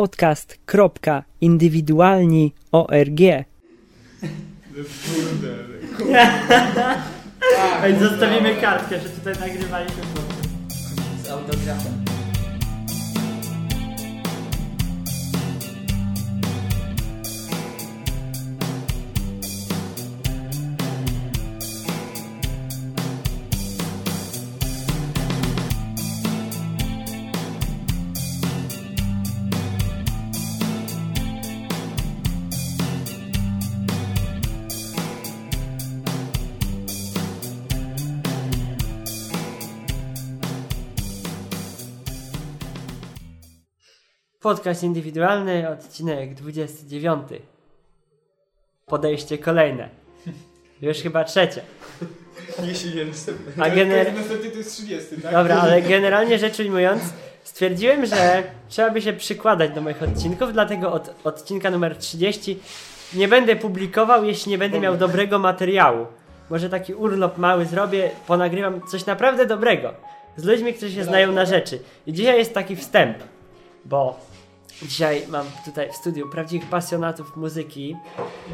podcast.indywidualni.org zostawimy kartkę, że tutaj nagrywaliśmy Z autografem. Podcast indywidualny, odcinek 29. Podejście kolejne. Już chyba trzecie. Jeśli nie następny. A gener- Następny to jest 30, tak? Dobra, ale generalnie rzecz ujmując, stwierdziłem, że trzeba by się przykładać do moich odcinków, dlatego od odcinka numer 30 nie będę publikował, jeśli nie będę miał dobrego materiału. Może taki urlop mały zrobię, ponagrywam coś naprawdę dobrego. Z ludźmi, którzy się znają na rzeczy. I dzisiaj jest taki wstęp, bo dzisiaj mam tutaj w studiu prawdziwych pasjonatów muzyki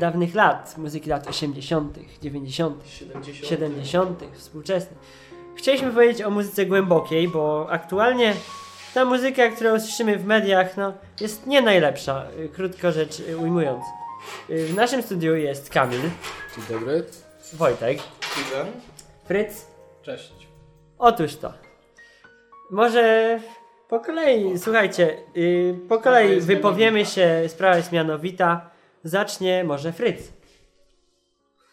dawnych lat, muzyki lat 80., 90., 70. 70., współczesnych. Chcieliśmy powiedzieć o muzyce głębokiej, bo aktualnie ta muzyka, którą słyszymy w mediach, no, jest nie najlepsza, y, krótko rzecz y, ujmując. Y, W naszym studiu jest Kamil, Dzień dobry. Wojtek, Susan. Fryc. Cześć. Otóż to. Może po kolei, słuchajcie, y, po kolei wypowiemy się, sprawa jest mianowita. Zacznie może Fryc.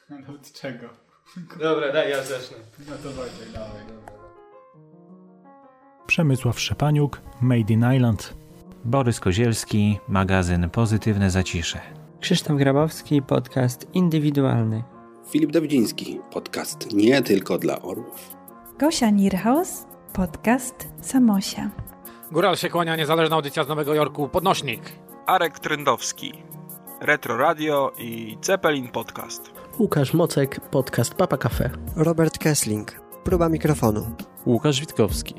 No od czego? Dobra, daj, ja zacznę. No to Wojtek, dawaj. Przemysław Szczepaniuk, Made in Island. Borys Kozielski, magazyn Pozytywne Zacisze. Krzysztof Grabowski, podcast indywidualny. Filip Dawidziński, podcast nie tylko dla orłów. Gosia Nierhaus, podcast Samosia. Góral się kłania, niezależna audycja z Nowego Jorku, Podnośnik. Arek Trendowski, Retro Radio i Zeppelin Podcast. Łukasz Mocek, podcast Papa Cafe. Robert Kessling, próba mikrofonu. Łukasz Witkowski,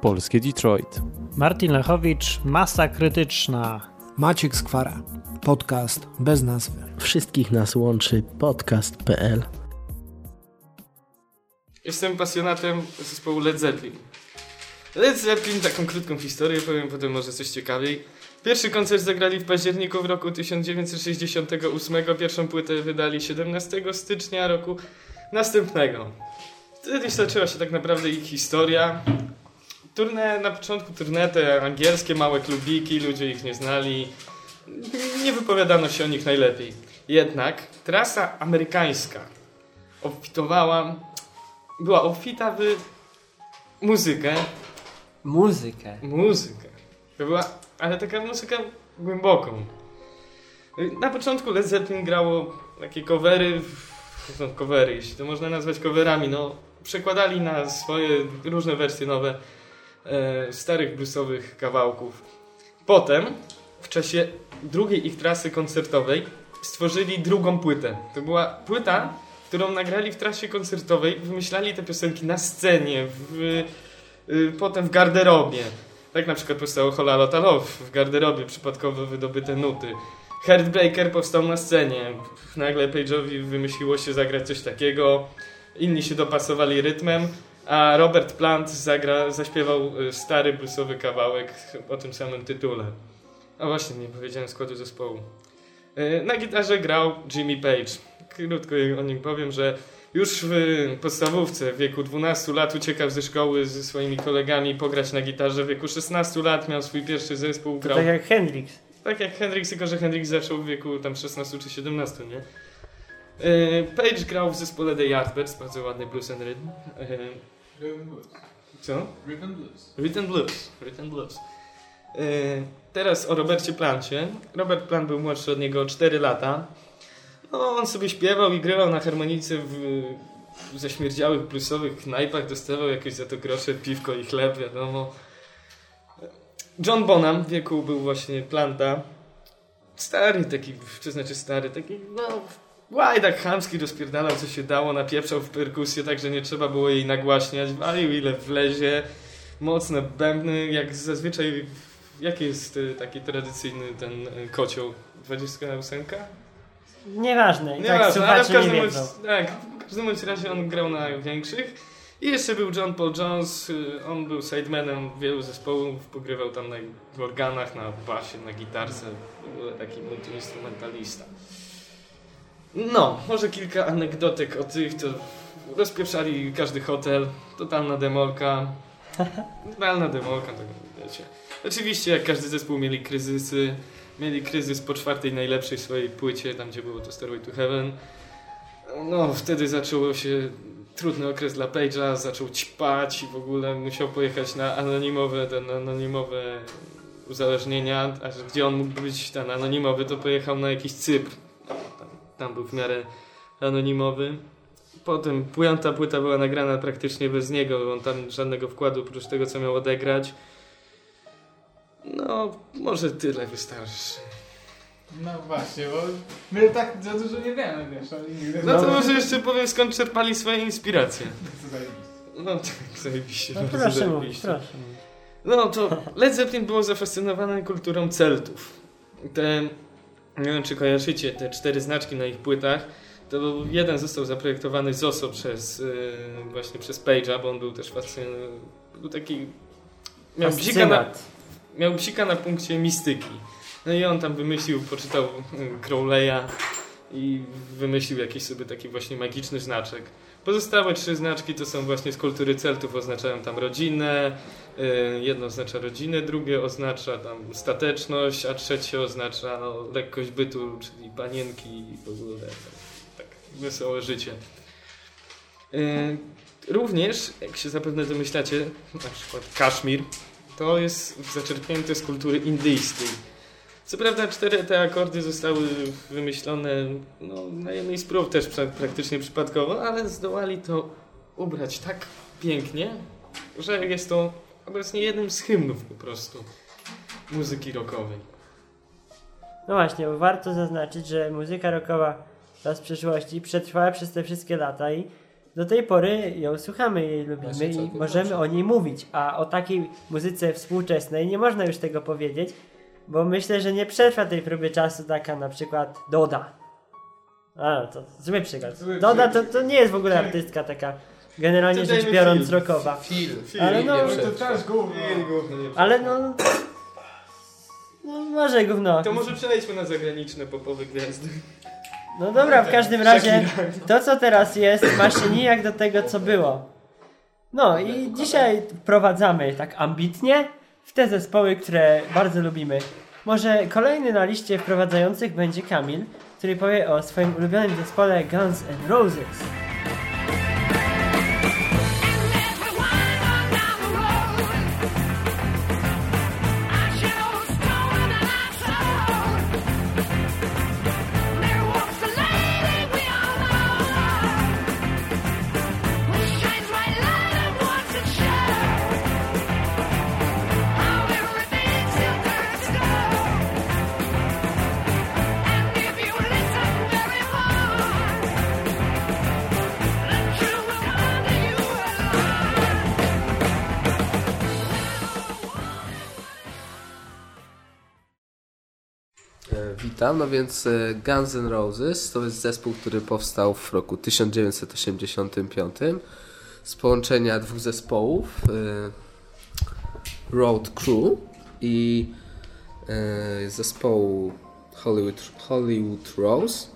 Polskie Detroit. Martin Lechowicz, Masa Krytyczna. Maciek Skwara, podcast bez nazwy. Wszystkich nas łączy podcast.pl. Jestem pasjonatem zespołu Led Zeppelin. Led Zeppelin, taką krótką historię powiem, potem może coś ciekawiej. Pierwszy koncert zagrali w październiku w roku 1968, pierwszą płytę wydali 17 stycznia roku następnego. Wtedy zaczęła się tak naprawdę ich historia. Turne, na początku turne te angielskie, małe klubiki, ludzie ich nie znali. Nie wypowiadano się o nich najlepiej. Jednak trasa amerykańska obfitowała, była obfita w muzykę. Muzykę. Muzykę. To była, ale taka muzyka głęboką. Na początku Led Zeppelin grało takie covery, no covery, jeśli to można nazwać coverami, no przekładali na swoje różne wersje nowe e, starych bluesowych kawałków. Potem, w czasie drugiej ich trasy koncertowej, stworzyli drugą płytę. To była płyta, którą nagrali w trasie koncertowej, wymyślali te piosenki na scenie, w, potem w garderobie. Tak na przykład powstało Hola Lotta Love, w garderobie przypadkowo wydobyte nuty. Heartbreaker powstał na scenie. Nagle Page'owi wymyśliło się zagrać coś takiego. Inni się dopasowali rytmem, a Robert Plant zagra, zaśpiewał y, stary bluesowy kawałek o tym samym tytule. A właśnie, nie powiedziałem składu zespołu. Y, Na gitarze grał Jimmy Page. Krótko o nim powiem, że już w podstawówce w wieku 12 lat uciekał ze szkoły ze swoimi kolegami pograć na gitarze. W wieku 16 lat miał swój pierwszy zespół. To Grał... tak jak Hendrix. Tak jak Hendrix, tylko że Hendrix zaczął w wieku tam 16 czy 17, nie? Yy, Page grał w zespole The Yardbirds, bardzo ładny blues and rhythm. Yy, Rhythm Blues. co? Rhythm Blues. Rhythm Blues. Rhythm Blues. Yy, teraz o Robercie Plancie. Robert Plant był młodszy od niego o 4 lata. No, on sobie śpiewał i grywał na harmonice w, zaśmierdziałych bluesowych knajpach, dostawał jakieś za to grosze, piwko i chleb, wiadomo. John Bonham w wieku był właśnie Planta. Stary taki, to znaczy stary, taki, no, łajdak chamski rozpierdalał co się dało, napieprzał w perkusję, tak że nie trzeba było jej nagłaśniać, walił ile wlezie, mocne bębny, jak zazwyczaj jaki jest y, taki tradycyjny ten y, kocioł? 28? Nieważne, i tak Nieważne, ale w słuchacze nie każdym, bądź, tak, w każdym bądź razie on grał na większych. I jeszcze był John Paul Jones, y, on był sidemanem wielu zespołów, pogrywał tam na w organach, na basie, na gitarce, w ogóle taki multiinstrumentalista. No, może kilka anegdotek o tych, to rozpieprzali każdy hotel, totalna demolka, totalna demolka, tak wiecie. Oczywiście jak każdy zespół mieli kryzysy, mieli kryzys po czwartej najlepszej swojej płycie, tam gdzie było to Stairway to Heaven. No, wtedy zaczęło się trudny okres dla Page'a, zaczął ćpać i w ogóle musiał pojechać na anonimowe, ten anonimowe uzależnienia, a gdzie on mógł być ten anonimowy, to pojechał na jakiś Cypr. Tam, tam był w miarę anonimowy. Potem piąta płyta była nagrana praktycznie bez niego, on tam żadnego wkładu oprócz tego, co miał odegrać. No, może tyle wystarczy. No właśnie, bo my tak za dużo nie wiemy, wiesz, oni nigdy... No to może jeszcze powiem, skąd czerpali swoje inspiracje. Zajebiście. No tak, zajebiście. No bardzo proszę zajebiście. proszę. No to Led Zeppelin było zafascynowane kulturą Celtów. Te, nie wiem czy kojarzycie, te cztery znaczki na ich płytach, to był, jeden został zaprojektowany z OSO przez, yy, właśnie przez Page'a, bo on był też fascynowany, był taki, miał bzika, na. Miał bzika na punkcie mistyki. No i on tam wymyślił, poczytał yy, Crowley'a i wymyślił jakiś sobie taki właśnie magiczny znaczek. Pozostałe trzy znaczki to są właśnie z kultury Celtów, oznaczają tam rodzinę, y, jedno oznacza rodzinę, drugie oznacza tam stateczność, a trzecie oznacza no, lekkość bytu, czyli panienki i w ogóle tak, tak wesołe życie. Y, Również, jak się zapewne domyślacie, na przykład Kaszmir, to jest zaczerpnięte z kultury indyjskiej. Co prawda cztery te akordy zostały wymyślone no, na jednej z prób też pra praktycznie przypadkowo, ale zdołali to ubrać tak pięknie, że jest to obecnie jednym z hymnów po prostu muzyki rockowej. No właśnie, bo warto zaznaczyć, że muzyka rockowa z przeszłości przetrwała przez te wszystkie lata i do tej pory ją słuchamy, jej lubimy Właśnie i możemy dobrze. o niej mówić, a o takiej muzyce współczesnej nie można już tego powiedzieć, bo myślę, że nie przetrwa tej próby czasu taka na przykład Doda. A, to zły przykład. Zły Doda to, to nie jest w ogóle artystka taka generalnie rzecz biorąc film. rockowa. Film. Ale no, No to też gówno. ale no... No może gówno. To może przejdźmy na zagraniczne popowe gwiazdy. No dobra, w każdym razie to co teraz jest ma się nijak do tego co było. No i dzisiaj wprowadzamy tak ambitnie w te zespoły, które bardzo lubimy. Może kolejny na liście wprowadzających będzie Kamil, który powie o swoim ulubionym zespole Guns N' Roses. Witam, no więc e, Guns N' Roses to jest zespół, który powstał w roku 1985 z połączenia dwóch zespołów e, Road Crew i e, zespołu Hollywood, Hollywood Rose.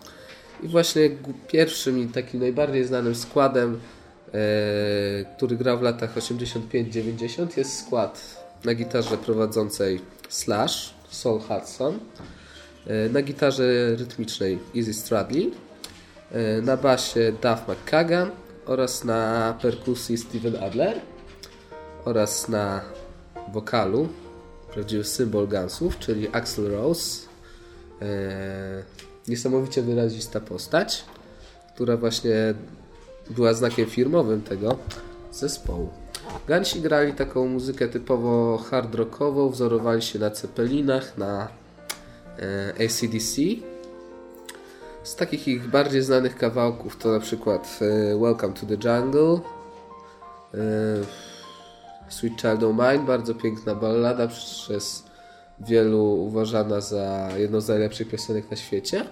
I właśnie pierwszym i takim najbardziej znanym składem, e, który grał w latach 85-90 jest skład na gitarze prowadzącej Slash, Sol Hudson, e, na gitarze rytmicznej Easy Stradley, e, na basie Duff McKagan oraz na perkusji Steven Adler oraz na wokalu prawdziwy symbol Gunsów, czyli Axl Rose. E, niesamowicie wyrazista postać, która właśnie była znakiem firmowym tego zespołu. Gansi grali taką muzykę typowo hard rockową, wzorowali się na Ceppelinach, na e, ACDC. Z takich ich bardziej znanych kawałków to na przykład e, Welcome to the Jungle, e, Sweet Child O' Mine, bardzo piękna ballada przez wielu uważana za jedną z najlepszych piosenek na świecie.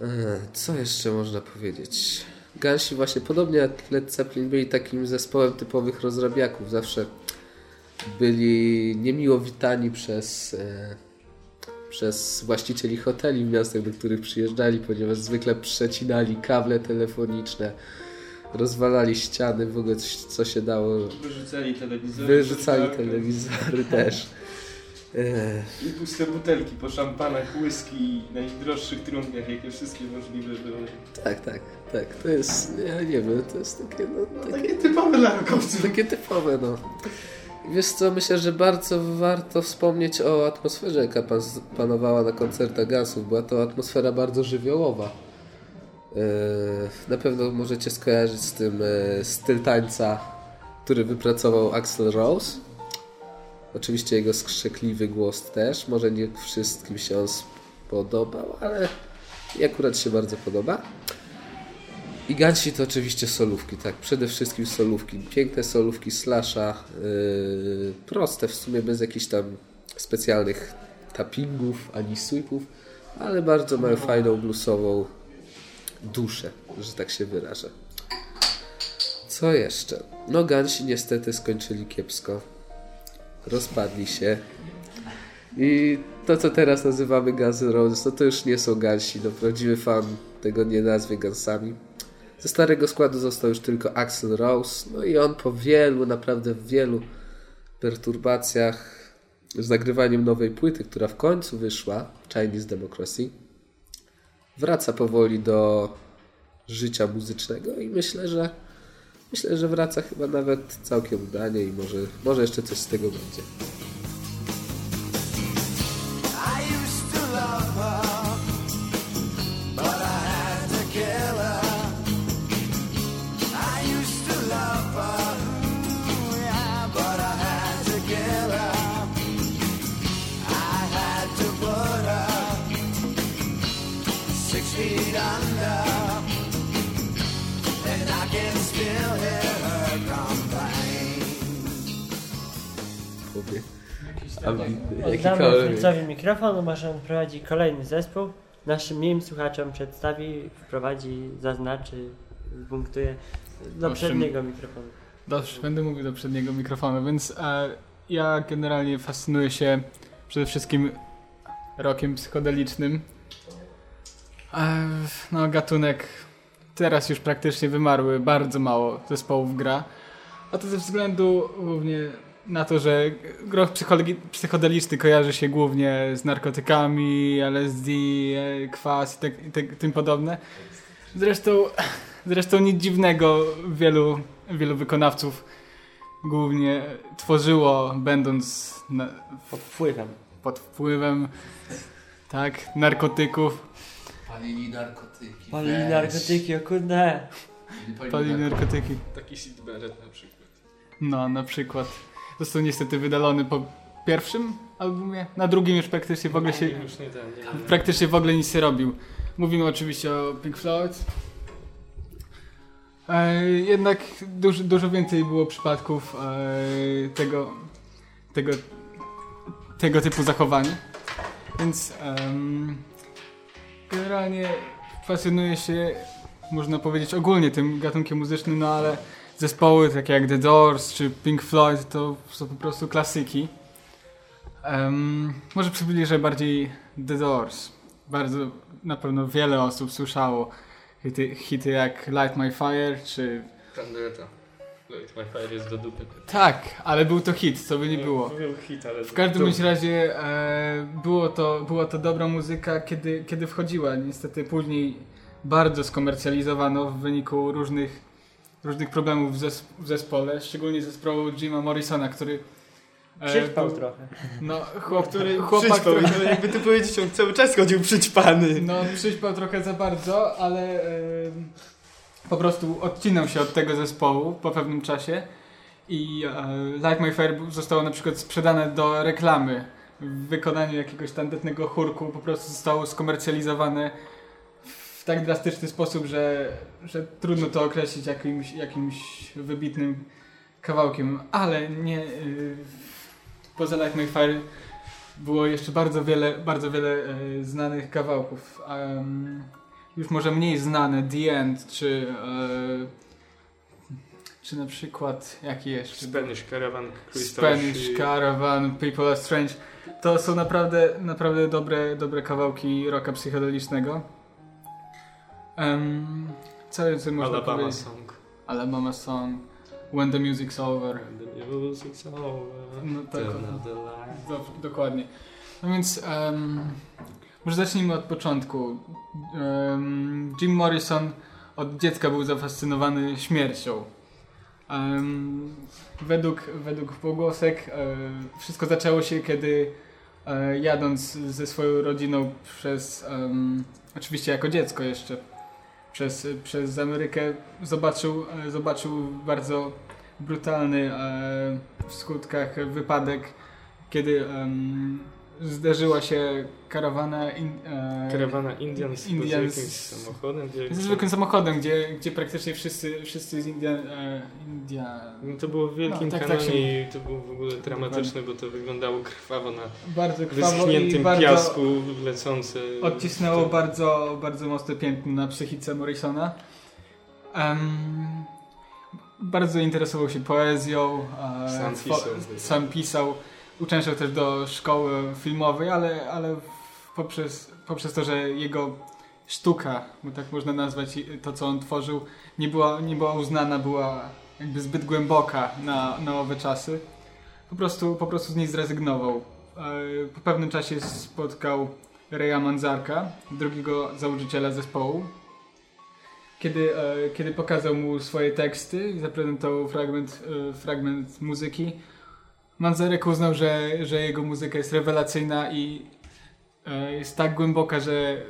E, Co jeszcze można powiedzieć? Gansi właśnie podobnie jak Led Zeppelin byli takim zespołem typowych rozrabiaków. Zawsze byli niemiło witani przez, e, przez właścicieli hoteli w miastach, do których przyjeżdżali, ponieważ zwykle przecinali kable telefoniczne, rozwalali ściany, w ogóle coś, co się dało. Wyrzucali telewizory. Wyrzucali telewizory też. I puste butelki po szampanach, whisky, najdroższych trunkiach, jakie wszystkie możliwe były. Tak, tak, tak. To jest, ja nie wiem, to jest takie, no, takie, takie typowe dla rockowców. Takie typowe, no. Wiesz co, myślę, że bardzo warto wspomnieć o atmosferze, jaka pan, panowała na koncertach Gunsów. Była to atmosfera bardzo żywiołowa. Yy, Na pewno możecie skojarzyć z tym yy, styl tańca, który wypracował Axel Rose. Oczywiście jego skrzekliwy głos też. Może nie wszystkim się on spodobał, ale mi akurat się bardzo podoba. I Gansi to oczywiście solówki, tak. Przede wszystkim solówki. Piękne solówki slasha, yy, proste w sumie, bez jakichś tam specjalnych tappingów ani sweepów, ale bardzo mają fajną bluesową duszę, że tak się wyrażę. Co jeszcze? No Gansi niestety skończyli kiepsko. Rozpadli się. I to, co teraz nazywamy Guns N' Roses, no to już nie są Gansi. No, prawdziwy fan tego nie nazwie Gansami. Ze starego składu został już tylko Axel Rose. No i on po wielu, naprawdę wielu perturbacjach z nagrywaniem nowej płyty, która w końcu wyszła, Chinese Democracy, wraca powoli do życia muzycznego i myślę, że myślę, że wraca chyba nawet całkiem udanie i może, może jeszcze coś z tego będzie. Oddamy. Fritzowi mikrofon, może on prowadzi kolejny zespół. Naszym miłym słuchaczom przedstawi, wprowadzi, zaznaczy, punktuje do przedniego mikrofonu. Dobrze, będę mówił do przedniego mikrofonu, więc e, ja generalnie fascynuję się przede wszystkim rockiem psychodelicznym. E, no, gatunek teraz już praktycznie wymarły, bardzo mało zespołów gra. A to ze względu głównie na to, że psychologi- psychodeliczny kojarzy się głównie z narkotykami, LSD, e, kwas i, tak, i tak, tym podobne. Zresztą, zresztą nic dziwnego wielu, wielu wykonawców głównie tworzyło będąc na, pod wpływem. Pod wpływem, tak, narkotyków. Palili narkotyki. Palili weź. narkotyki, o kurde. Palili narkotyki. Taki Sid Barrett na przykład. No, na przykład. Został niestety wydalony po pierwszym albumie. Na drugim już praktycznie w ogóle się. Praktycznie w ogóle nic nie robił. Mówimy oczywiście o Pink Floyd. E, jednak dużo, dużo więcej było przypadków e, tego, tego, tego typu zachowań. Więc em, generalnie fascynuję się, można powiedzieć, ogólnie tym gatunkiem muzycznym, no ale zespoły takie jak The Doors czy Pink Floyd to są po prostu klasyki. Em, może przybliżę bardziej The Doors. Bardzo na pewno wiele osób słyszało hity, hity jak Light My Fire czy... Tandeta. Light My Fire jest do dupy. Tak, ale był to hit, co by nie było. Był hit, ale W każdym bądź razie e, było to, była to dobra muzyka, kiedy, kiedy wchodziła. Niestety później bardzo skomercjalizowano w wyniku różnych, różnych problemów w, zes w zespole, szczególnie zespołu Jima Morrisona, który e, Przyćpał był- trochę. No, chłop, Który chłopak, przyćpał, który... no jakby tu powiedzieć, on cały czas chodził przyćpany. No, przyćpał trochę za bardzo, ale em, po prostu odcinał się od tego zespołu po pewnym czasie i e, Light My Fire zostało na przykład sprzedane do reklamy w wykonaniu jakiegoś tandetnego chórku, po prostu zostało skomercjalizowane tak drastyczny sposób, że, że trudno to określić jakimś, jakimś wybitnym kawałkiem, ale nie y, poza Light My Fire było jeszcze bardzo wiele, bardzo wiele e, znanych kawałków. Em, już może mniej znane, The End, czy, e, czy na przykład, jaki jeszcze? Spanish Caravan, Crystal Spanish Sheep. Caravan, People Are Strange. To są naprawdę, naprawdę dobre, dobre kawałki rocka psychodelicznego. Um, co więcej można Alabama powiedzieć? Song. Alabama Song. When the Music's Over. The music's over. No tak, do, dokładnie. No więc em, może zacznijmy od początku. Em, Jim Morrison od dziecka był zafascynowany śmiercią. Em, według, według pogłosek e, wszystko zaczęło się, kiedy e, jadąc ze swoją rodziną przez, em, oczywiście jako dziecko jeszcze, przez, przez Amerykę zobaczył, e, zobaczył bardzo brutalny e, w skutkach wypadek, kiedy zderzyła się karawana, in, e, Karawana Indian z Indians- jakimś samochodem. gdzie- z zwykłym samochodem, gdzie, gdzie praktycznie wszyscy, wszyscy z Indian, e, India... No to było w Wielkim No, tak, Kanonie tak się- i to było w ogóle dramatyczne, bo to wyglądało krwawo na Bardzo krwawo bardzo piasku lecące. Odcisnęło bardzo, bardzo mocne piętno na psychice Morrisona. Em, bardzo interesował się poezją. e, Sam pisał. sam pisał. Uczęszczał też do szkoły filmowej, ale, ale poprzez, poprzez to, że jego sztuka, bo tak można nazwać to, co on tworzył, nie była, nie była uznana, była jakby zbyt głęboka na, na owe czasy. Po prostu, po prostu z niej zrezygnował. E, Po pewnym czasie spotkał Reja Manzarka, drugiego założyciela zespołu. Kiedy, e, kiedy pokazał mu swoje teksty i zaprezentował fragment, e, fragment muzyki, Manzarek uznał, że, że jego muzyka jest rewelacyjna i e, jest tak głęboka, że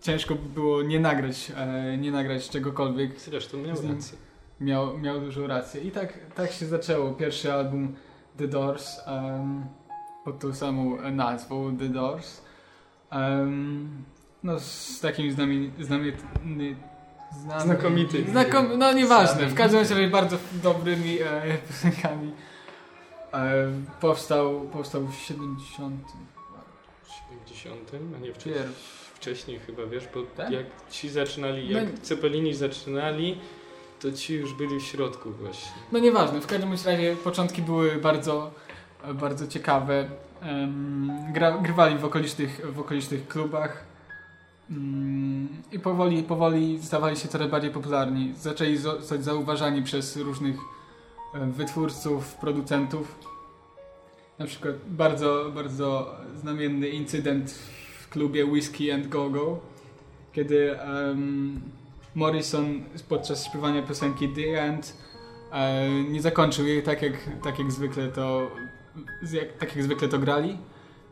ciężko by było nie nagrać, e, nie nagrać czegokolwiek. Zresztą miał rację. Miał, miał dużą rację. I tak, tak się zaczęło. Pierwszy album The Doors em, pod tą samą nazwą The Doors. Em, no z takim znami, znamiet, ny, znamy- Znakomity. Znakom, no nieważne. W każdym razie bardzo dobrymi e, piosenkami. E, powstał, powstał w 70. 70, a nie wcześniej. Wcześniej chyba, wiesz, bo Tak? jak ci zaczynali, No jak i- Cepelini zaczynali, to ci już byli w środku właśnie. No nieważne, w każdym razie początki były bardzo, bardzo ciekawe. Gra, grywali w okolicznych, w okolicznych klubach Mm, i powoli, powoli stawali się coraz bardziej popularni. Zaczęli zo- zostać zauważani przez różnych wytwórców, producentów. Na przykład bardzo, bardzo znamienny incydent w klubie Whiskey and Go-Go, kiedy em, Morrison podczas śpiewania piosenki The End e, nie zakończył jej tak jak, tak jak zwykle to jak, tak jak zwykle to grali,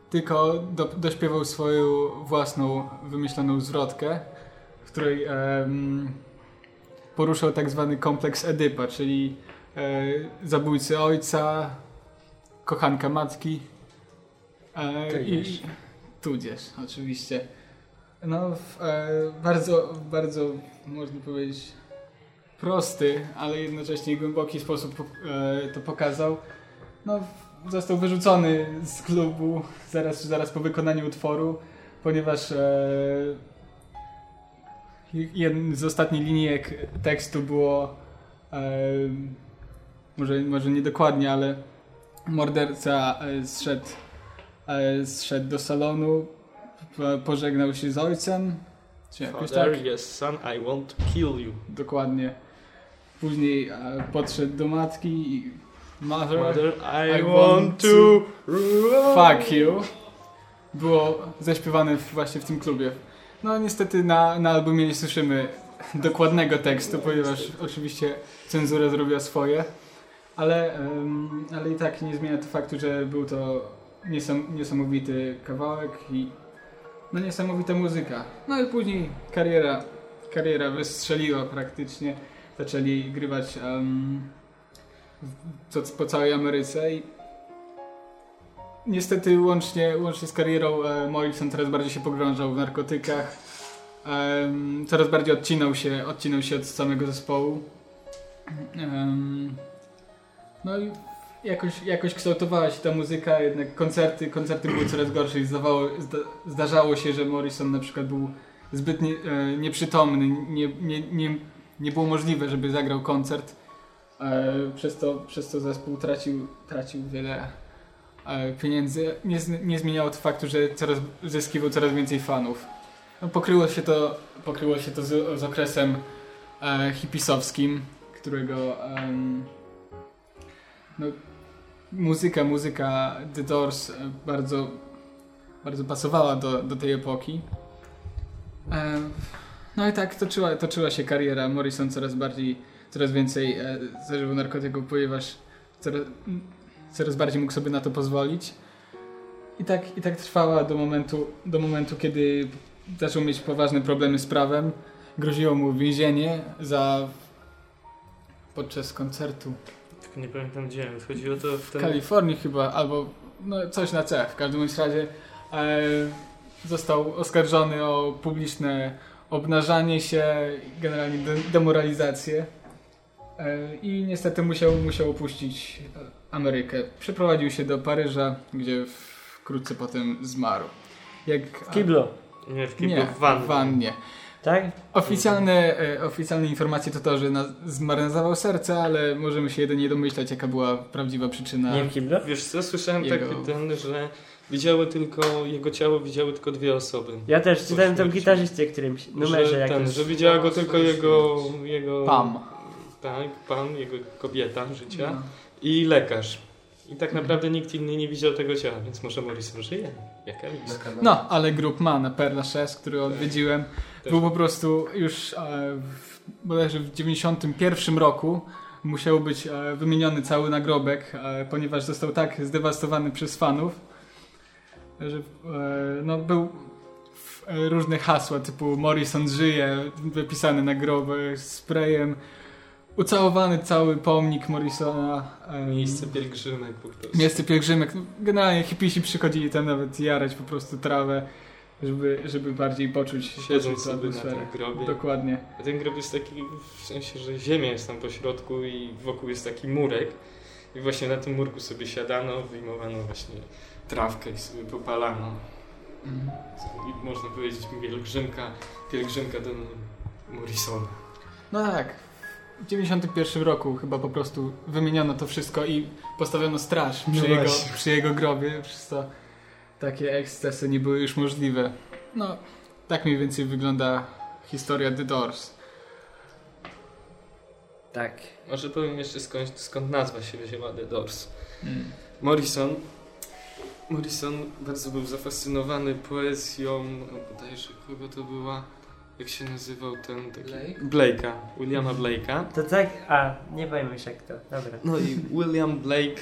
tylko do, dośpiewał swoją własną wymyśloną zwrotkę, w której em, poruszał tak zwany kompleks Edypa, czyli zabójcy ojca, kochanka matki e, i, Tudzież. oczywiście. No, w, e, bardzo, bardzo można powiedzieć prosty, ale jednocześnie głęboki sposób e, to pokazał. No, został wyrzucony z klubu zaraz, zaraz po wykonaniu utworu, ponieważ e, jeden z ostatnich linijek tekstu było e, może, może nie dokładnie, ale morderca e, zszedł, e, zszedł do salonu, po- pożegnał się z ojcem, czy jakoś Father, tak. yes son, I want to kill you. Dokładnie. Później e, podszedł do matki i Mother, Mother, I want to fuck you. Było zaśpiewane właśnie w tym klubie. No niestety na, na albumie nie słyszymy dokładnego tekstu, ponieważ oczywiście cenzura zrobiła swoje. Ale, ale i tak nie zmienia to faktu, że był to niesam, niesamowity kawałek i no niesamowita muzyka. No i później kariera, kariera wystrzeliła praktycznie. Zaczęli grywać em, w- po całej Ameryce i niestety łącznie, łącznie z karierą e, Morrison coraz bardziej się pogrążał w narkotykach. Em, coraz bardziej odcinał się, odcinał się od samego zespołu. Em, no i jakoś, jakoś kształtowała się ta muzyka, jednak koncerty, koncerty były coraz gorsze i zdawało, zda, zdarzało się, że Morrison na przykład był zbyt nie, e, nieprzytomny, nie, nie, nie, nie było możliwe, żeby zagrał koncert. E, przez, to, przez to zespół tracił, tracił wiele e, pieniędzy. Nie, nie zmieniało to faktu, że coraz, zyskiwał coraz więcej fanów. No, pokryło się to, pokryło się to z, z okresem e, hipisowskim, którego em, no, muzyka, muzyka The Doors e, bardzo, bardzo pasowała do, do tej epoki. E, no i tak toczyła, toczyła się kariera. Morrison coraz bardziej, coraz więcej e, zażywał narkotyków, ponieważ coraz, coraz bardziej mógł sobie na to pozwolić. I tak, I tak trwała do momentu, do momentu, kiedy zaczął mieć poważne problemy z prawem. Groziło mu więzienie za podczas koncertu Tylko nie pamiętam gdzie. Chodziło to w w ten... Kalifornii chyba, albo no, coś na C. W każdym razie e, został oskarżony o publiczne obnażanie się, generalnie de demoralizację e, i niestety musiał, musiał opuścić Amerykę. Przeprowadził się do Paryża, gdzie wkrótce potem zmarł. Jak, W kiblu. Nie, w kiblu, nie, w wannie. w wannie. Tak? Oficjalne, e, oficjalne informacje to to, że na, zmarnował serce, ale możemy się jedynie domyślać, jaka była prawdziwa przyczyna. Nie w kiblu? Wiesz co, słyszałem Jego- taki ten, że widziały tylko, jego ciało widziały tylko dwie osoby. Ja też czytałem to w śmierci. gitarzyście którymś numerze że, ten, jakimś. że widziała go tylko jego, jego... Pam. Tak, pan, jego kobieta życia No. i lekarz. I tak naprawdę nikt inny nie widział tego ciała, więc może Morrison żyje. No, ale grup ma na Perla 6, który odwiedziłem, Też. był po prostu już e, w, bodajże w 91 roku. Musiał być e, wymieniony cały nagrobek, e, ponieważ został tak zdewastowany przez fanów, że no, był w, różne hasła typu Morrison żyje, wypisane na grobie sprayem, ucałowany cały pomnik Morrisona. Miejsce pielgrzymek po prostu. Miejsce pielgrzymek. Generalnie hipisi przychodzili tam nawet jarać po prostu trawę, żeby, żeby bardziej poczuć, Siedzą sobie na atmosferę. tym grobie. Dokładnie. A ten grob jest taki w sensie, że ziemia jest tam po środku i wokół jest taki murek. I właśnie na tym murku sobie siadano, wyjmowano właśnie trawkę i sobie popalano. I można powiedzieć pielgrzymka, pielgrzymka do Morrisona. No tak. W 91 roku chyba po prostu wymieniono to wszystko i postawiono straż No przy, jego, właśnie. przy jego grobie, przez to takie ekscesy nie były już możliwe. No, tak mniej więcej wygląda historia The Doors. Tak. Może powiem jeszcze skąd, skąd nazwa się wzięła The Doors. Mm. Morrison Morrison bardzo był zafascynowany poezją, no bodajże kogo to była, jak się nazywał ten taki... Blake? Blake'a, Williama Blake'a. To tak, a nie powiem już jak to, dobra. No i William Blake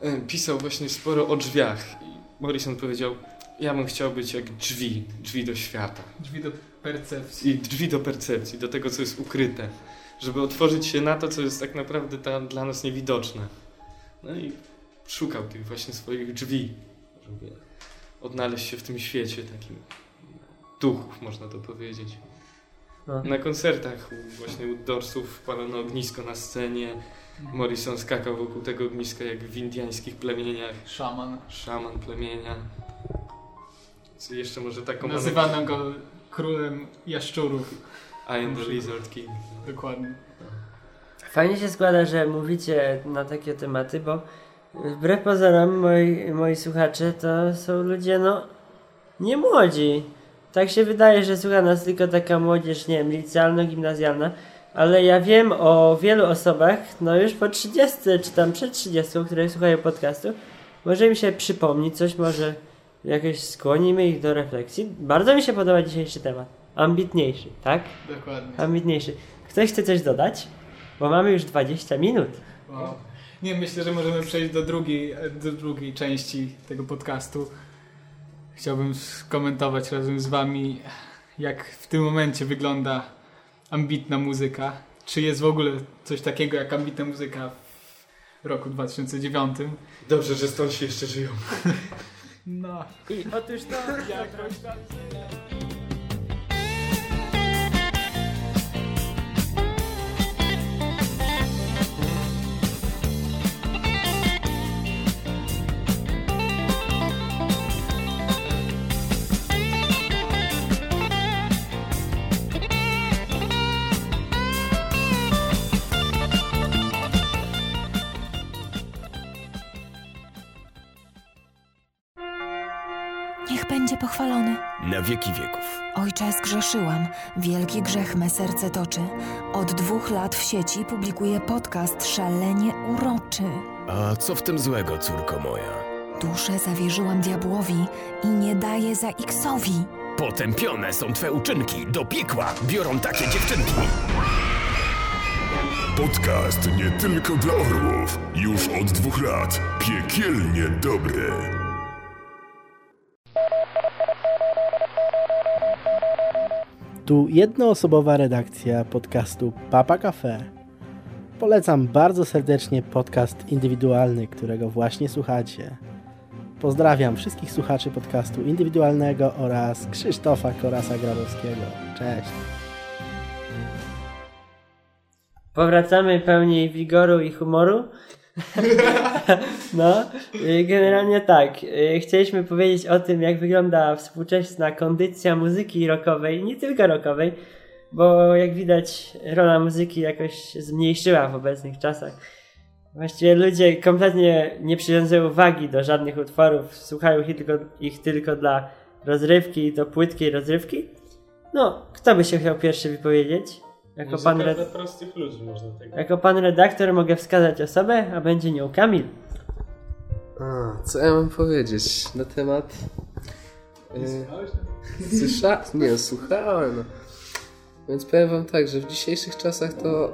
e, pisał właśnie sporo o drzwiach. I Morrison powiedział, ja bym chciał być jak drzwi, drzwi do świata. Drzwi do percepcji. I drzwi do percepcji, do tego, co jest ukryte. Żeby otworzyć się na to, co jest tak naprawdę tam dla nas niewidoczne. No i szukał tych właśnie swoich drzwi, żeby odnaleźć się w tym świecie takim duchów, można to powiedzieć. No. Na koncertach właśnie u Dorsów wpalano ognisko na scenie. Morrison skakał wokół tego ogniska jak w indyjskich plemieniach. Szaman. Szaman plemienia. Co jeszcze może taką... Nazywano go królem jaszczurów. I am the Lizard King. Dokładnie. Fajnie się składa, że mówicie na takie tematy, bo wbrew pozorom moi, moi słuchacze to są ludzie, no, nie młodzi. Tak się wydaje, że słucha nas tylko taka młodzież, nie wiem, licealno-gimnazjalna, ale ja wiem o wielu osobach, no już po 30 czy tam przed 30, które słuchają podcastu, może im się przypomnieć coś, może jakoś skłonimy ich do refleksji. Bardzo mi się podoba dzisiejszy temat. Ambitniejszy, tak? Dokładnie. Ambitniejszy. Ktoś chce coś dodać? Bo mamy już 20 minut. Wow. Nie, myślę, że możemy przejść do drugiej, do drugiej części tego podcastu. Chciałbym skomentować razem z Wami, jak w tym momencie wygląda ambitna muzyka. Czy jest w ogóle coś takiego jak ambitna muzyka w roku 2009? Dobrze, że stąd się jeszcze żyją. No. I otóż to jakoś tam. wieki wieków. Ojcze, zgrzeszyłam. Wielki grzech me serce toczy. Od dwóch lat w sieci publikuję podcast szalenie uroczy. A co w tym złego, córko moja? Duszę zawierzyłam diabłowi i nie daję za X-owi. Potępione są twe uczynki. Do piekła biorą takie dziewczynki. Podcast nie tylko dla orłów. Już od dwóch lat. Piekielnie dobry. Tu jednoosobowa redakcja podcastu Papa Cafe. Polecam bardzo serdecznie podcast indywidualny, którego właśnie słuchacie. Pozdrawiam wszystkich słuchaczy podcastu indywidualnego oraz Krzysztofa Korasa Grabowskiego. Cześć. Powracamy pełni wigoru i humoru. No, generalnie tak. y, Chcieliśmy powiedzieć o tym, jak wygląda współczesna kondycja muzyki rockowej, nie tylko rockowej, bo jak widać, rola muzyki jakoś zmniejszyła w obecnych czasach. Właściwie ludzie kompletnie nie przywiązują wagi do żadnych utworów, słuchają ich tylko, ich tylko dla rozrywki do płytkiej rozrywki. No, kto by się chciał pierwszy wypowiedzieć? Jako Muzyka pan, red... prostych ludzi można tak jako pan redaktor mogę wskazać osobę, a będzie nią Kamil. A, co ja mam powiedzieć na temat... Yy, Słysza... Nie, słuchałem. Więc powiem wam tak, że w dzisiejszych czasach to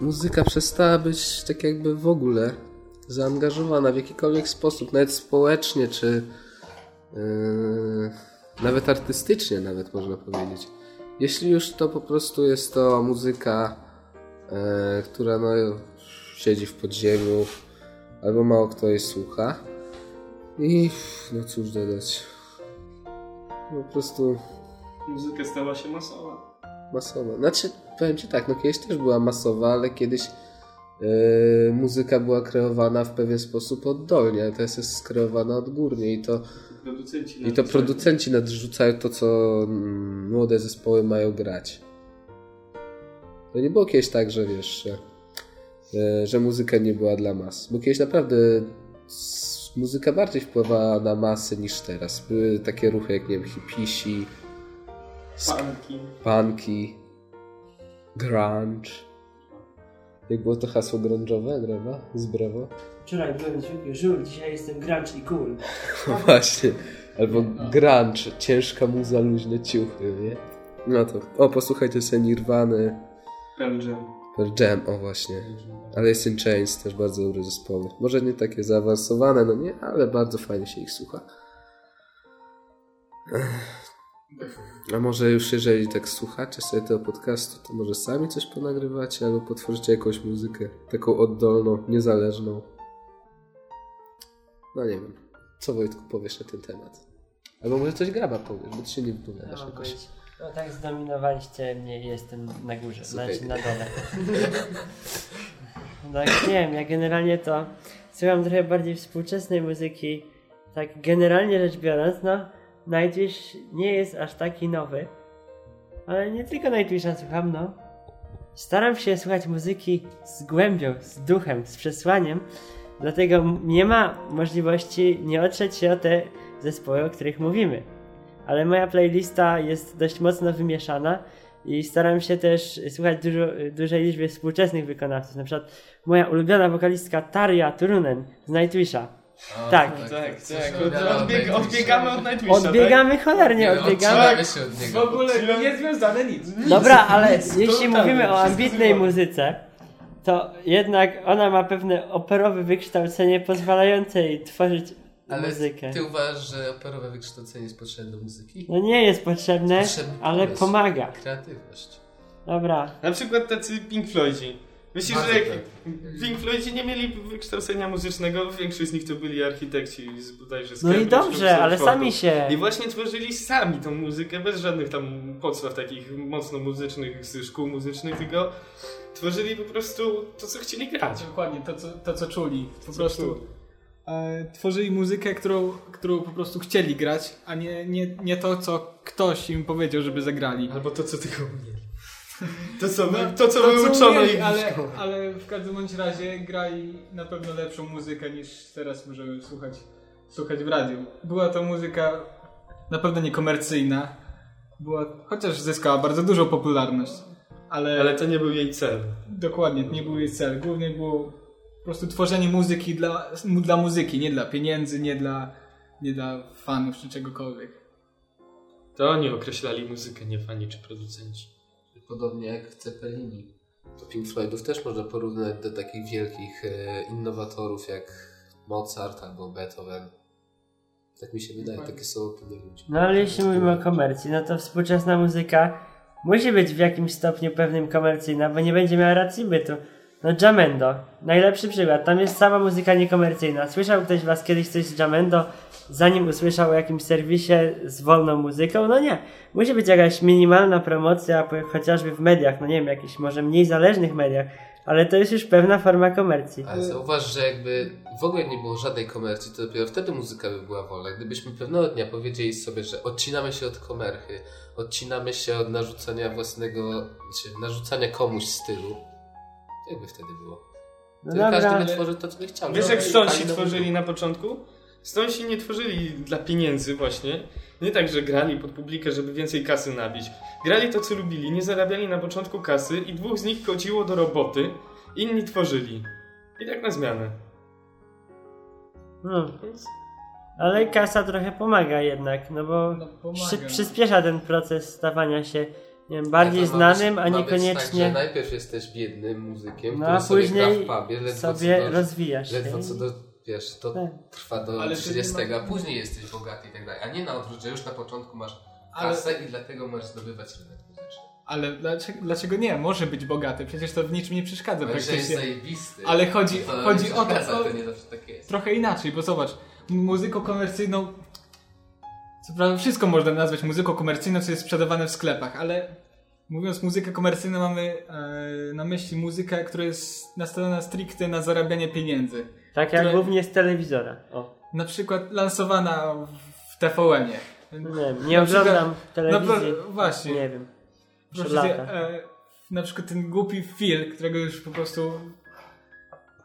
muzyka przestała być tak jakby w ogóle zaangażowana w jakikolwiek sposób, nawet społecznie, czy yy, nawet artystycznie nawet można powiedzieć. Jeśli już to po prostu jest to muzyka, e, która no, siedzi w podziemiu, albo mało kto jej słucha. I no cóż dodać. Po prostu Muzyka stała się masowa. masowa. Znaczy, powiem ci tak, no kiedyś też była masowa, ale kiedyś e, muzyka była kreowana w pewien sposób oddolnie, a teraz jest skreowana odgórnie i to Producenci i to producenci nadrzucają to, co mm, młode zespoły mają grać. To nie było kiedyś tak, że wiesz, że, że muzyka nie była dla mas. Bo kiedyś naprawdę muzyka bardziej wpływała na masy niż teraz. Były takie ruchy jak, nie wiem, hipisi, Punki. punki, grunge. Jak było to hasło grunge'owe, Grewa? Z Brewo? Wczoraj byłem zwykły żul, dzisiaj jestem grunge i cool. Właśnie. Albo grunge, ciężka muza, luźne ciuchy, nie? No to, o, posłuchajcie sobie Nirwany, Pearl Jam. Pearl Jam, o właśnie. Alice in Chains, też bardzo dobre zespoły. Może nie takie zaawansowane, no nie, ale bardzo fajnie się ich słucha. A może już jeżeli tak słuchacie sobie tego podcastu, to może sami coś ponagrywacie albo potworzycie jakąś muzykę, taką oddolną, niezależną. No nie wiem. Co Wojtku powiesz na ten temat? Albo może coś graba powiesz, bo ty się nie wypowiadasz No, jakoś. no tak zdominowaliście mnie i jestem na górze, Słuchaj. znaczy na dole. tak, nie wiem, ja generalnie to słucham trochę bardziej współczesnej muzyki. Tak generalnie rzecz biorąc, no Nightwish nie jest aż taki nowy. Ale nie tylko Nightwisha słucham, no. Staram się słuchać muzyki z głębią, z duchem, z przesłaniem. Dlatego nie ma możliwości nie otrzeć się o te zespoły, o których mówimy. Ale moja playlista jest dość mocno wymieszana i staram się też słuchać dużo, dużej liczby współczesnych wykonawców. Na przykład moja ulubiona wokalistka Tarja Turunen z Nightwisha. O, tak. tak, tak, tak. Od- odbieg- odbiegamy od Nightwisha, Odbiegamy tak? cholernie, Nie, odbiegamy. od niego. W ogóle niezwiązane nic. Dobra, ale Nic, jeśli mówimy o ambitnej muzyce, to jednak ona ma pewne operowe wykształcenie pozwalające jej tworzyć Ale muzykę. ty uważasz, że operowe wykształcenie jest potrzebne do muzyki? No nie jest potrzebne, Potrzebny ale pomysł, pomaga. Kreatywność. Dobra. Na przykład tacy Pink Floydzi. Myślisz, Bardzo że jak tak. Pink Floydzi nie mieli wykształcenia muzycznego, większość z nich to byli architekci z bodajże z No i dobrze, ale sami się- I właśnie tworzyli sami tą muzykę, bez żadnych tam podstaw takich mocno muzycznych z szkół muzycznych, tylko tworzyli po prostu to, co chcieli grać. Dokładnie, to co, to, co czuli. Po Co prostu czuli. e, tworzyli muzykę, którą, którą po prostu chcieli grać, a nie, nie, nie to, co ktoś im powiedział, żeby zagrali. Albo to, co tylko umieli. To, co, wy- to, co wyuczono umieli, ich w ale, ale w każdym bądź razie grali na pewno lepszą muzykę niż teraz możemy słuchać słuchać w radiu. Była to muzyka na pewno niekomercyjna, była, chociaż zyskała bardzo dużą popularność. Ale, Ale to nie był jej cel. Dokładnie, to nie był jej cel. Głównie było po prostu tworzenie muzyki dla, dla muzyki, nie dla pieniędzy, nie dla, nie dla fanów czy czegokolwiek. To oni określali muzykę, nie fani czy producenci. Podobnie jak w Cepelini. To Pink Floydów też można porównać do takich wielkich e, innowatorów jak Mozart albo Beethoven. Tak mi się wydaje, takie są opinie ludzi. No ale jeśli mówimy o komercji, no to współczesna muzyka musi być w jakimś stopniu pewnym komercyjna, bo nie będzie miała racji bytu. No Jamendo, najlepszy przykład, tam jest sama muzyka niekomercyjna. Słyszał ktoś was kiedyś coś z Jamendo, zanim usłyszał o jakimś serwisie z wolną muzyką? No nie. Musi być jakaś minimalna promocja, chociażby w mediach, no nie wiem, jakichś może mniej zależnych mediach, ale to jest już pewna forma komercji. Ale zauważ, że jakby w ogóle nie było żadnej komercji, to dopiero wtedy muzyka by była wolna. Gdybyśmy pewnego dnia powiedzieli sobie, że odcinamy się od komerchy, odcinamy się od narzucania własnego, znaczy narzucania komuś stylu, jakby wtedy było? No dobra, każdy ale- tworzył to, co by chciał. Wiesz No, jak i Stonesi fajnie by tworzyli na początku? Stonesi nie tworzyli dla pieniędzy właśnie. Nie tak, że grali pod publikę, żeby więcej kasy nabić. Grali to, co lubili, nie zarabiali na początku kasy i dwóch z nich chodziło do roboty, inni tworzyli. I tak na zmianę. No. Ale kasa trochę pomaga jednak, no bo pomaga. przy, przyspiesza ten proces stawania się nie wiem, bardziej ma znanym, być- a być Tak, że niekoniecznie. najpierw jesteś biednym muzykiem, No, który a sobie później gra w pubie, ledwo sobie co do, rozwijasz się Ledwo i- co do, wiesz, to Tak. trwa do Ale czy 30, nie ma- a później jesteś bogaty i tak dalej. A nie na odwrót, że już na początku masz Ale- kasę i dlatego możesz zdobywać rynek muzyczny. Ale dlaczego, dlaczego nie? Może być bogaty, przecież to w niczym nie przeszkadza Ale praktycznie. jest zajebisty, Ale chodzi, to chodzi o to, to nie zawsze tak jest. trochę inaczej, bo zobacz, muzyką komercyjną co prawda wszystko można nazwać muzyką komercyjną, co jest sprzedawane w sklepach, ale mówiąc muzykę komercyjną mamy e, na myśli muzykę, która jest nastawiona stricte na zarabianie pieniędzy. Tak jak głównie z telewizora. O. Na przykład lansowana w TVN-ie. Nie wiem, nie oglądam telewizji. No, właśnie. Nie wiem. Proszę lata. e, na przykład ten głupi Phil, którego już po prostu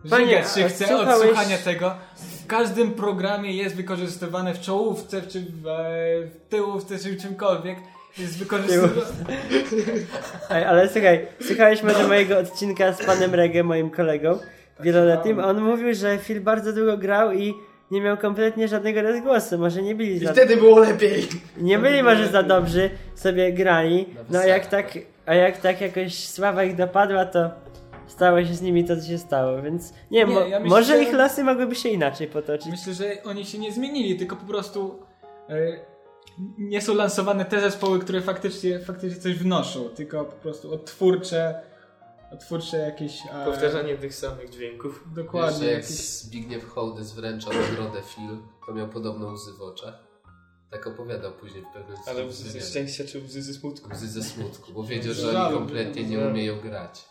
Żygać się chce słuchałeś- od słuchania tego. W każdym programie jest wykorzystywane w czołówce, czy w, e, w tyłówce, czy w czymkolwiek. Jest wykorzystywane. Ale słuchaj, słuchałeś może mojego odcinka z panem Reggae, moim kolegą wieloletnim. On mówił, że Phil bardzo długo grał i nie miał kompletnie żadnego rozgłosu. Może nie byli I za... wtedy było lepiej. Nie byli może za dobrzy, sobie grali. No a jak tak, a jak tak jakoś sława ich dopadła, to stało się z nimi to, co się stało. Więc nie Nie, mo- ja myślę, może że- ich losy mogłyby się inaczej potoczyć. Myślę, że oni się nie zmienili, tylko po prostu e, nie są lansowane te zespoły, które faktycznie, faktycznie coś wnoszą, tylko po prostu odtwórcze, odtwórcze jakieś... e, Powtarzanie tych samych dźwięków. Dokładnie. Wiesz, jak jakieś- Zbigniew Hołdys wręczał nagrodę Phil, to miał podobną łzy w oczach. Tak opowiadał później w pewnym Ale łzy ze szczęścia czy łzy ze smutku? Łzy ze smutku, bo wiedział, że oni kompletnie nie umieją grać.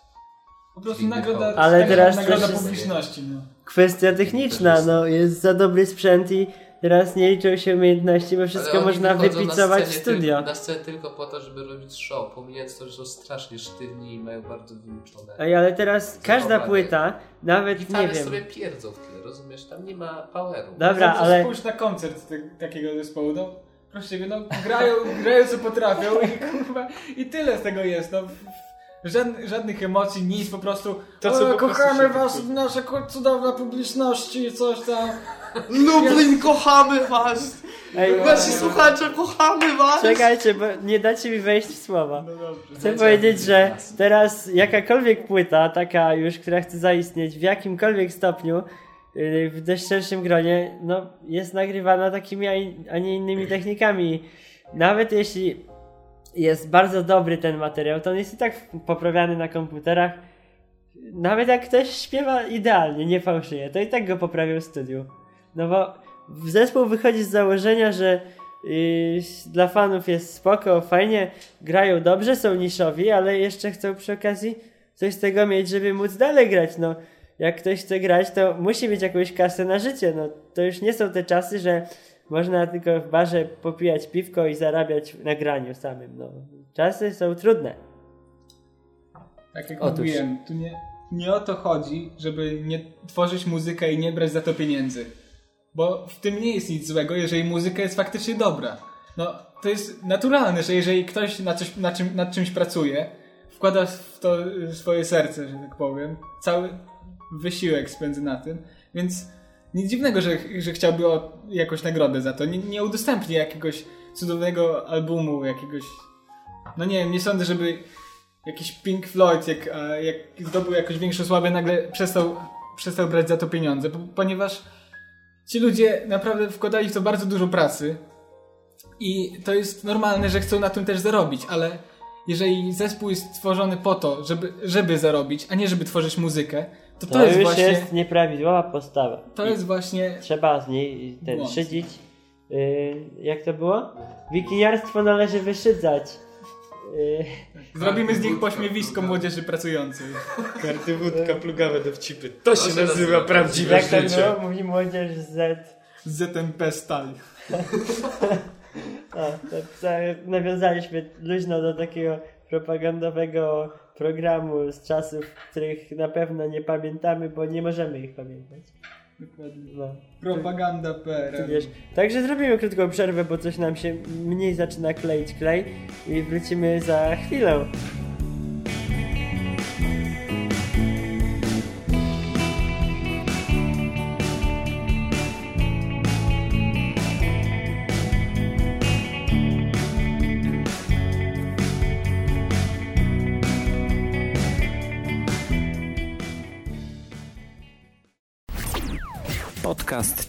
Po prostu nagroda. Ale teraz nagroda publiczności. No. Kwestia techniczna, no jest za dobry sprzęt i teraz nie liczą się umiejętności, bo wszystko można wypicować w studio. Tylko, na scenę tylko po to, żeby robić show, pomijając to, że są strasznie sztywni i mają bardzo wyuczone. Ej, ale teraz każda płyta, nawet Gitary nie wiem. sobie pierdzą w tle, rozumiesz? Tam nie ma poweru. Dobra, Zawsze ale- Spójrz na koncert te, takiego zespołu, no proszę ciebie, no grają, grają co potrafią i kurwa, i tyle z tego jest, no. Żadn, żadnych emocji, nic, po prostu To, o, co po prostu kochamy się was, poczuł. nasza cudowna publiczności, coś tam. Lublin, kochamy was! Ej, Nasi słuchacze, kochamy was! Czekajcie, bo nie dacie mi wejść w słowa. No Chcę powiedzieć, że teraz jakakolwiek płyta, taka już, która chce zaistnieć w jakimkolwiek stopniu, yy, w dość szerszym gronie, no jest nagrywana takimi, a in- a nie innymi technikami. Nawet jeśli jest bardzo dobry ten materiał, to on jest i tak poprawiany na komputerach. Nawet jak ktoś śpiewa idealnie, nie fałszuje, to i tak go poprawią w studiu. No bo zespół wychodzi z założenia, że yy, dla fanów jest spoko, fajnie, grają dobrze, są niszowi, ale jeszcze chcą przy okazji coś z tego mieć, żeby móc dalej grać. No, jak ktoś chce grać, to musi mieć jakąś kasę na życie. No, to już nie są te czasy, że można tylko w barze popijać piwko i zarabiać na graniu samym. No, czasy są trudne. Tak jak Otóż. mówiłem, tu nie, nie o to chodzi, żeby nie tworzyć muzykę i nie brać za to pieniędzy. Bo w tym nie jest nic złego, jeżeli muzyka jest faktycznie dobra. No, to jest naturalne, że jeżeli ktoś na coś, na czym, nad czymś pracuje, wkłada w to swoje serce, że tak powiem, cały wysiłek spędza na tym, więc nic dziwnego, że, że chciałby jakąś nagrodę za to. Nie, nie udostępni jakiegoś cudownego albumu, jakiegoś... No nie wiem, nie sądzę, żeby jakiś Pink Floyd, jak, jak zdobył jakąś większą sławę, nagle przestał, przestał brać za to pieniądze, po- ponieważ ci ludzie naprawdę wkładali w to bardzo dużo pracy i to jest normalne, że chcą na tym też zarobić, ale jeżeli zespół jest stworzony po to, żeby, żeby zarobić, a nie żeby tworzyć muzykę, to to, To, jest już właśnie... jest nieprawidłowa postawa. To I jest właśnie... Trzeba z niej ten błąd. szydzić. Yy, jak to było? Wikiniarstwo należy wyszydzać. Yy, Zrobimy z nich pośmiewisko młodzieży pracującej. Karty wódka, plugawe dowcipy. To się nazywa prawdziwe jak to życie. było? Mówi młodzież z... ZMP to, to nawiązaliśmy luźno do takiego propagandowego programu z czasów, których na pewno nie pamiętamy, bo nie możemy ich pamiętać. Dokładnie. No. Propaganda PRL. wiesz. Także zrobimy krótką przerwę, bo coś nam się mniej zaczyna kleić klej i wrócimy za chwilę.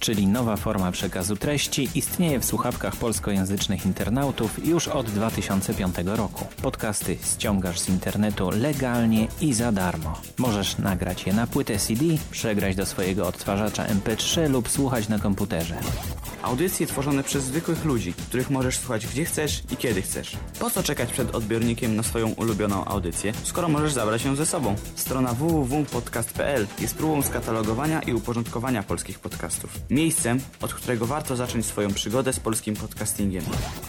Czyli nowa forma przekazu treści, istnieje w słuchawkach polskojęzycznych internautów już od 2005 roku. Podcasty ściągasz z internetu legalnie i za darmo. Możesz nagrać je na płytę CD, przegrać do swojego odtwarzacza MP3 lub słuchać na komputerze. Audycje tworzone przez zwykłych ludzi, których możesz słuchać gdzie chcesz i kiedy chcesz. Po co czekać przed odbiornikiem na swoją ulubioną audycję, skoro możesz zabrać ją ze sobą? Strona www.podcast.pl jest próbą skatalogowania i uporządkowania polskich podcastów. Miejscem, od którego warto zacząć swoją przygodę z polskim podcastingiem.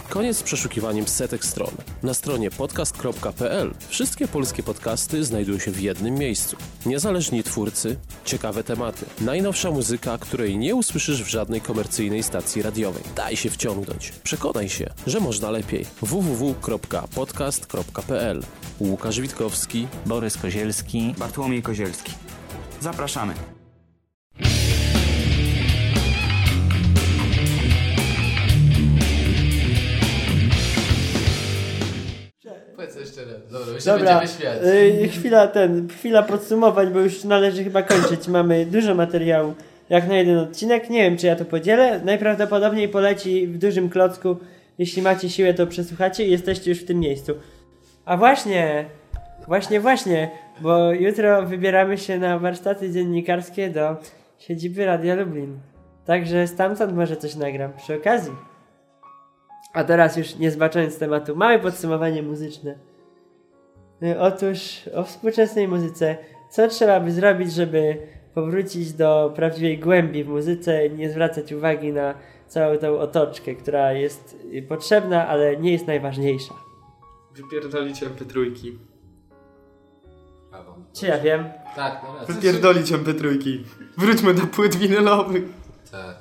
Koniec z przeszukiwaniem setek stron. Na stronie podcast.pl wszystkie polskie podcasty znajdują się w jednym miejscu. Niezależni twórcy, ciekawe tematy, najnowsza muzyka, której nie usłyszysz w żadnej komercyjnej stacji radiowej. Daj się wciągnąć. Przekonaj się, że można lepiej. www.podcast.pl Łukasz Witkowski, Borys Kozielski, Bartłomiej Kozielski. Zapraszamy. Powiedz jeszcze raz. Dobra, my się Dobra, będziemy śmiać. y, chwila ten, chwila podsumowań, bo już należy chyba kończyć. Mamy dużo materiału, jak na jeden odcinek. Nie wiem, czy ja to podzielę. Najprawdopodobniej poleci w dużym klocku. Jeśli macie siłę, to przesłuchacie i jesteście już w tym miejscu. A właśnie, właśnie, właśnie, bo jutro wybieramy się na warsztaty dziennikarskie do siedziby Radia Lublin. Także stamtąd może coś nagram przy okazji. A teraz już nie zbaczając tematu, małe podsumowanie muzyczne. Otóż o współczesnej muzyce. Co trzeba by zrobić, żeby powrócić do prawdziwej głębi w muzyce, nie zwracać uwagi na całą tą otoczkę, która jest potrzebna, ale nie jest najważniejsza. Wypierdolić MP3. Czy ja wiem? Tak, no racja. Wypierdolić MP3. Wróćmy do płyt winylowych. Tak.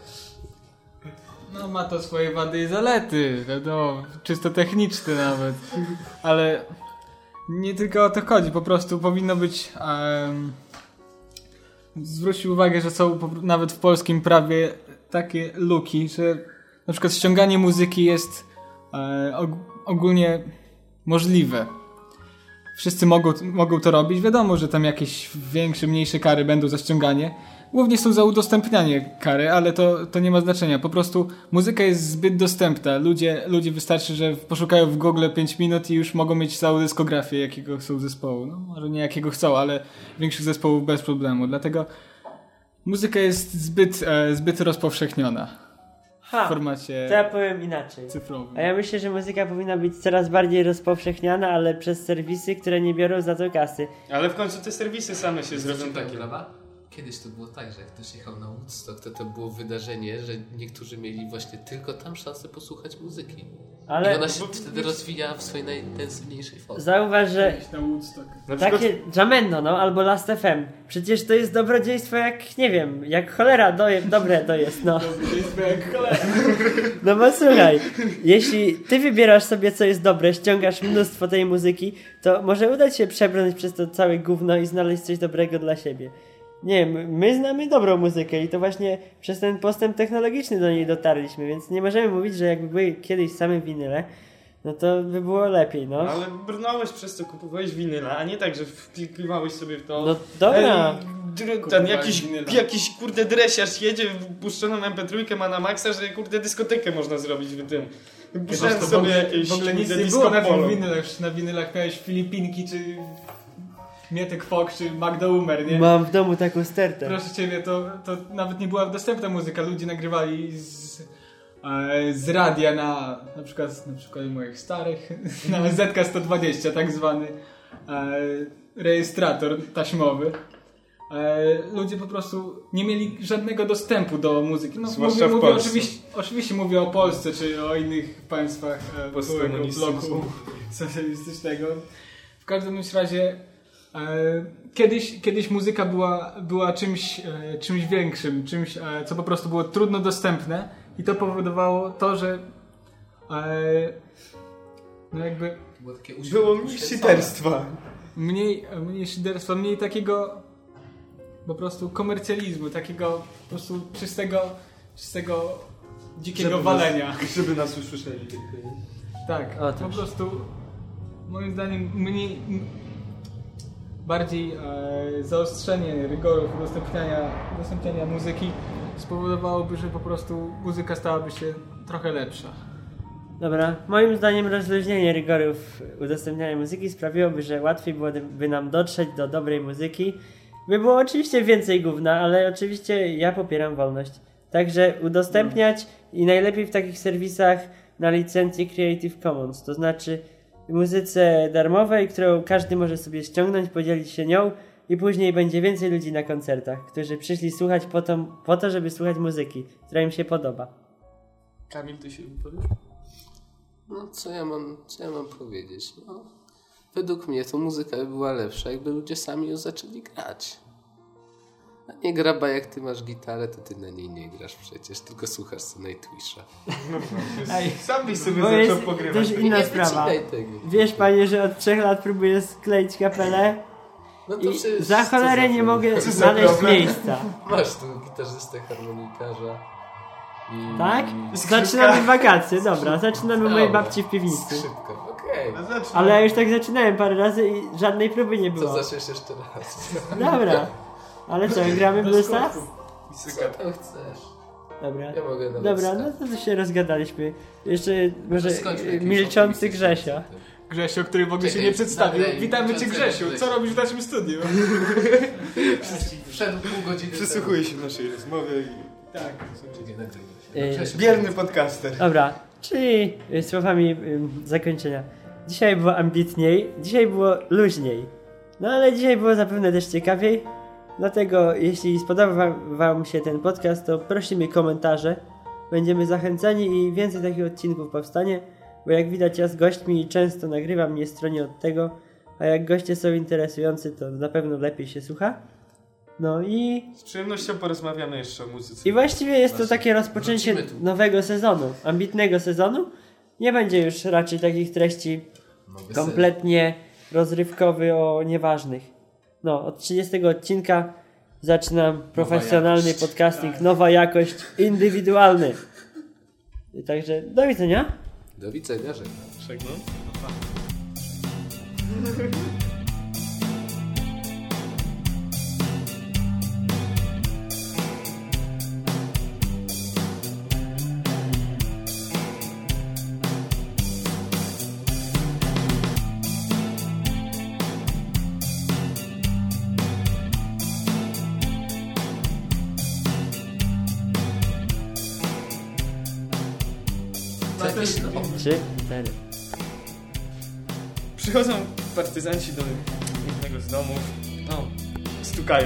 No ma to swoje wady i zalety, wiadomo, czysto techniczne nawet. Ale nie tylko o to chodzi, po prostu powinno być... Um, zwrócić uwagę, że są nawet w polskim prawie takie luki, że na przykład ściąganie muzyki jest e, og, ogólnie możliwe. Wszyscy mogą, mogą to robić. Wiadomo, że tam jakieś większe, mniejsze kary będą za ściąganie. Głównie są za udostępnianie kary, ale to, to nie ma znaczenia. Po prostu muzyka jest zbyt dostępna. Ludzie, ludzie wystarczy, że poszukają w Google 5 minut i już mogą mieć całą dyskografię jakiego chcą zespołu. No, może nie jakiego chcą, ale większych zespołów bez problemu. Dlatego muzyka jest zbyt, e, zbyt rozpowszechniona Ha, w formacie to ja powiem inaczej. cyfrowym. A ja myślę, że muzyka powinna być coraz bardziej rozpowszechniana, ale przez serwisy, które nie biorą za to kasy. Ale w końcu te serwisy same się zrobią takie. Lawa? Kiedyś to było tak, że jak ktoś jechał na Woodstock, to to było wydarzenie, że niektórzy mieli właśnie tylko tam szansę posłuchać muzyki. Ale- I ona się wtedy rozwija w swojej najintensywniejszej formie. Zauważ, że Na Woodstock. takie Jamendo, no, albo Last FM. Przecież to jest dobrodziejstwo jak, nie wiem, jak cholera doje, dobre to jest, no. Dobrodziejstwo jak cholera. No bo słuchaj, jeśli ty wybierasz sobie co jest dobre, ściągasz mnóstwo tej muzyki, to może uda ci się przebrnąć przez to całe gówno i znaleźć coś dobrego dla siebie. Nie wiem, my znamy dobrą muzykę i to właśnie przez ten postęp technologiczny do niej dotarliśmy, więc nie możemy mówić, że jakby były kiedyś same winyle, no to by było lepiej, no. Ale brnąłeś przez to, kupowałeś winyla, a nie tak, że wklikiwałeś sobie w to. No dobra. Ej, ten jakiś, winyla. jakiś kurde dresiarz jedzie, puszczoną MP3 ma na maksa, że kurde dyskotekę można zrobić w tym. Puszczałem sobie ogóle- jakieś W ogóle nic nie było na winylach. Na winylach miałeś Filipinki, czy Mietek Fok, czy Magda Umer, nie? Mam w domu taką stertę. Proszę Ciebie, to, to nawet nie była dostępna muzyka. Ludzie nagrywali z, e, z radia na na przykład, na przykład moich starych, na ZK-120 tak zwany e, rejestrator taśmowy. E, ludzie po prostu nie mieli żadnego dostępu do muzyki. No, Zwłaszcza mówię, w mówię, Polsce. oczywiście, oczywiście mówię o Polsce, czy o innych państwach e, byłego Postkomunistycznych. bloku socjalistycznego. W każdym bądź razie kiedyś, kiedyś muzyka była, była czymś, e, czymś większym, czymś, e, co po prostu było trudno dostępne i to powodowało to, że e, no jakby Było takie Było mniej szyderstwa. mniej, mniej szyderstwa, mniej takiego po prostu komercjalizmu, takiego po prostu czystego, czystego dzikiego Żeby walenia. Nas, żeby nas usłyszeli. Tak, Otóż. po prostu moim zdaniem mniej, bardziej e, zaostrzenie rygorów udostępniania, udostępniania muzyki spowodowałoby, że po prostu muzyka stałaby się trochę lepsza. Dobra, moim zdaniem rozluźnienie rygorów udostępniania muzyki sprawiłoby, że łatwiej byłoby nam dotrzeć do dobrej muzyki. By było oczywiście więcej gówna, ale oczywiście ja popieram wolność. Także udostępniać i najlepiej w takich serwisach na licencji Creative Commons, to znaczy muzyce darmowej, którą każdy może sobie ściągnąć, podzielić się nią i później będzie więcej ludzi na koncertach, którzy przyszli słuchać po to, po to żeby słuchać muzyki, która im się podoba. Kamil, ty się wypowiesz? No co ja mam, co ja mam powiedzieć? No, według mnie to muzyka by była lepsza, jakby ludzie sami ją zaczęli grać. A nie graba, jak ty masz gitarę, to ty na niej nie grasz przecież, tylko słuchasz co Nightwisha. Ej, Sam byś sobie Bo zaczął jest pogrywać. też inna Nie sprawa. tego. Wiesz panie, że od trzech lat próbuję skleić kapelę No to i przecież za co cholerę nie problem? mogę za znaleźć problem? miejsca. Masz tu gitarzystę, harmonikarza. I... Tak? Zaczynamy wakacje, dobra, zaczynamy u mojej Dobra. babci w piwnicy. Skrzypka, okej. Ale ja już tak zaczynałem parę razy i żadnej próby nie było. To zaczniesz jeszcze raz. Dobra. Ale co, gramy bluesa? Co tam chcesz? Dobra. Ja mogę nawet Dobra, no to się rozgadaliśmy. Jeszcze może skończmy jakimś milczący Grzesia. Grzesiu, który w ogóle się nie przedstawił. Witamy Cię Grzesiu, co robisz w naszym studiu? Wszedł pół godziny Przysłuchuje się w naszej rozmowie i... Tak. Yy, Bierny podcaster. Dobra, czyli y, słowami y, zakończenia. Dzisiaj było ambitniej, dzisiaj było luźniej. No ale dzisiaj było zapewne też ciekawiej. Dlatego jeśli spodobał wam, się ten podcast, to prosimy komentarze. Będziemy zachęceni i więcej takich odcinków powstanie, bo jak widać ja z gośćmi często nagrywam, nie stronię od tego, a jak goście są interesujący, to na pewno lepiej się słucha. No i Z przyjemnością porozmawiamy jeszcze o muzyce. i właściwie jest to Właśnie. takie rozpoczęcie nowego sezonu, ambitnego sezonu. Nie będzie już raczej takich treści Nowy kompletnie rozrywkowy o nieważnych. No, od 30 odcinka zaczynam profesjonalny jakość. podcasting, nowa jakość, indywidualny. I także do widzenia. Do widzenia, żegnam. Żegnam. Trzy, cztery. Przychodzą partyzanci do jednego z domów. No, stukają.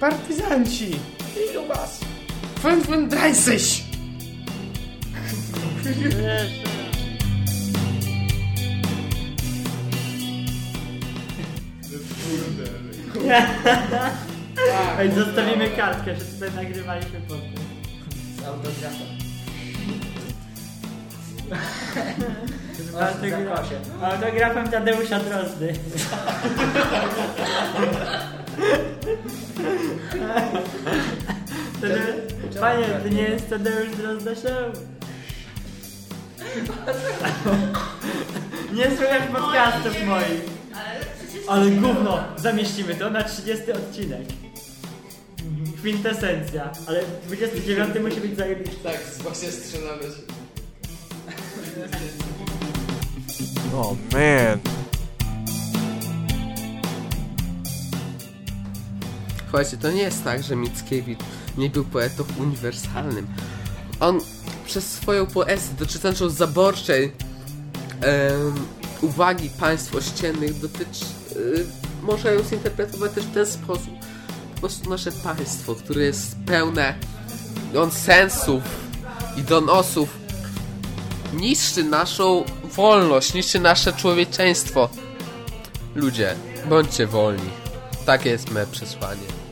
Partyzanci! Ilu was? 35! Ej, zostawimy kartkę, że tutaj nagrywaliśmy podcast. Autografem. Autograf- Autografem Tadeusza Drozdy. Tade- Panie, to nie jest Tadeusz Drozda Show. Nie słychać podcastów moich. Ale gówno, zamieścimy to na 30 odcinek. Kwintesencja, ale 29 musi być zajebisty. Tak, właśnie strzelamy się. Oh man. Słuchajcie, to nie jest tak, że Mickiewicz nie był poetą uniwersalnym. On przez swoją poezję dotyczącą zaborczej em, uwagi państw ościennych dotyczy, y, można ją zinterpretować też w ten sposób. Po prostu nasze państwo, które jest pełne nonsensów i donosów, niszczy naszą wolność, niszczy nasze człowieczeństwo. Ludzie, bądźcie wolni. Takie jest me przesłanie.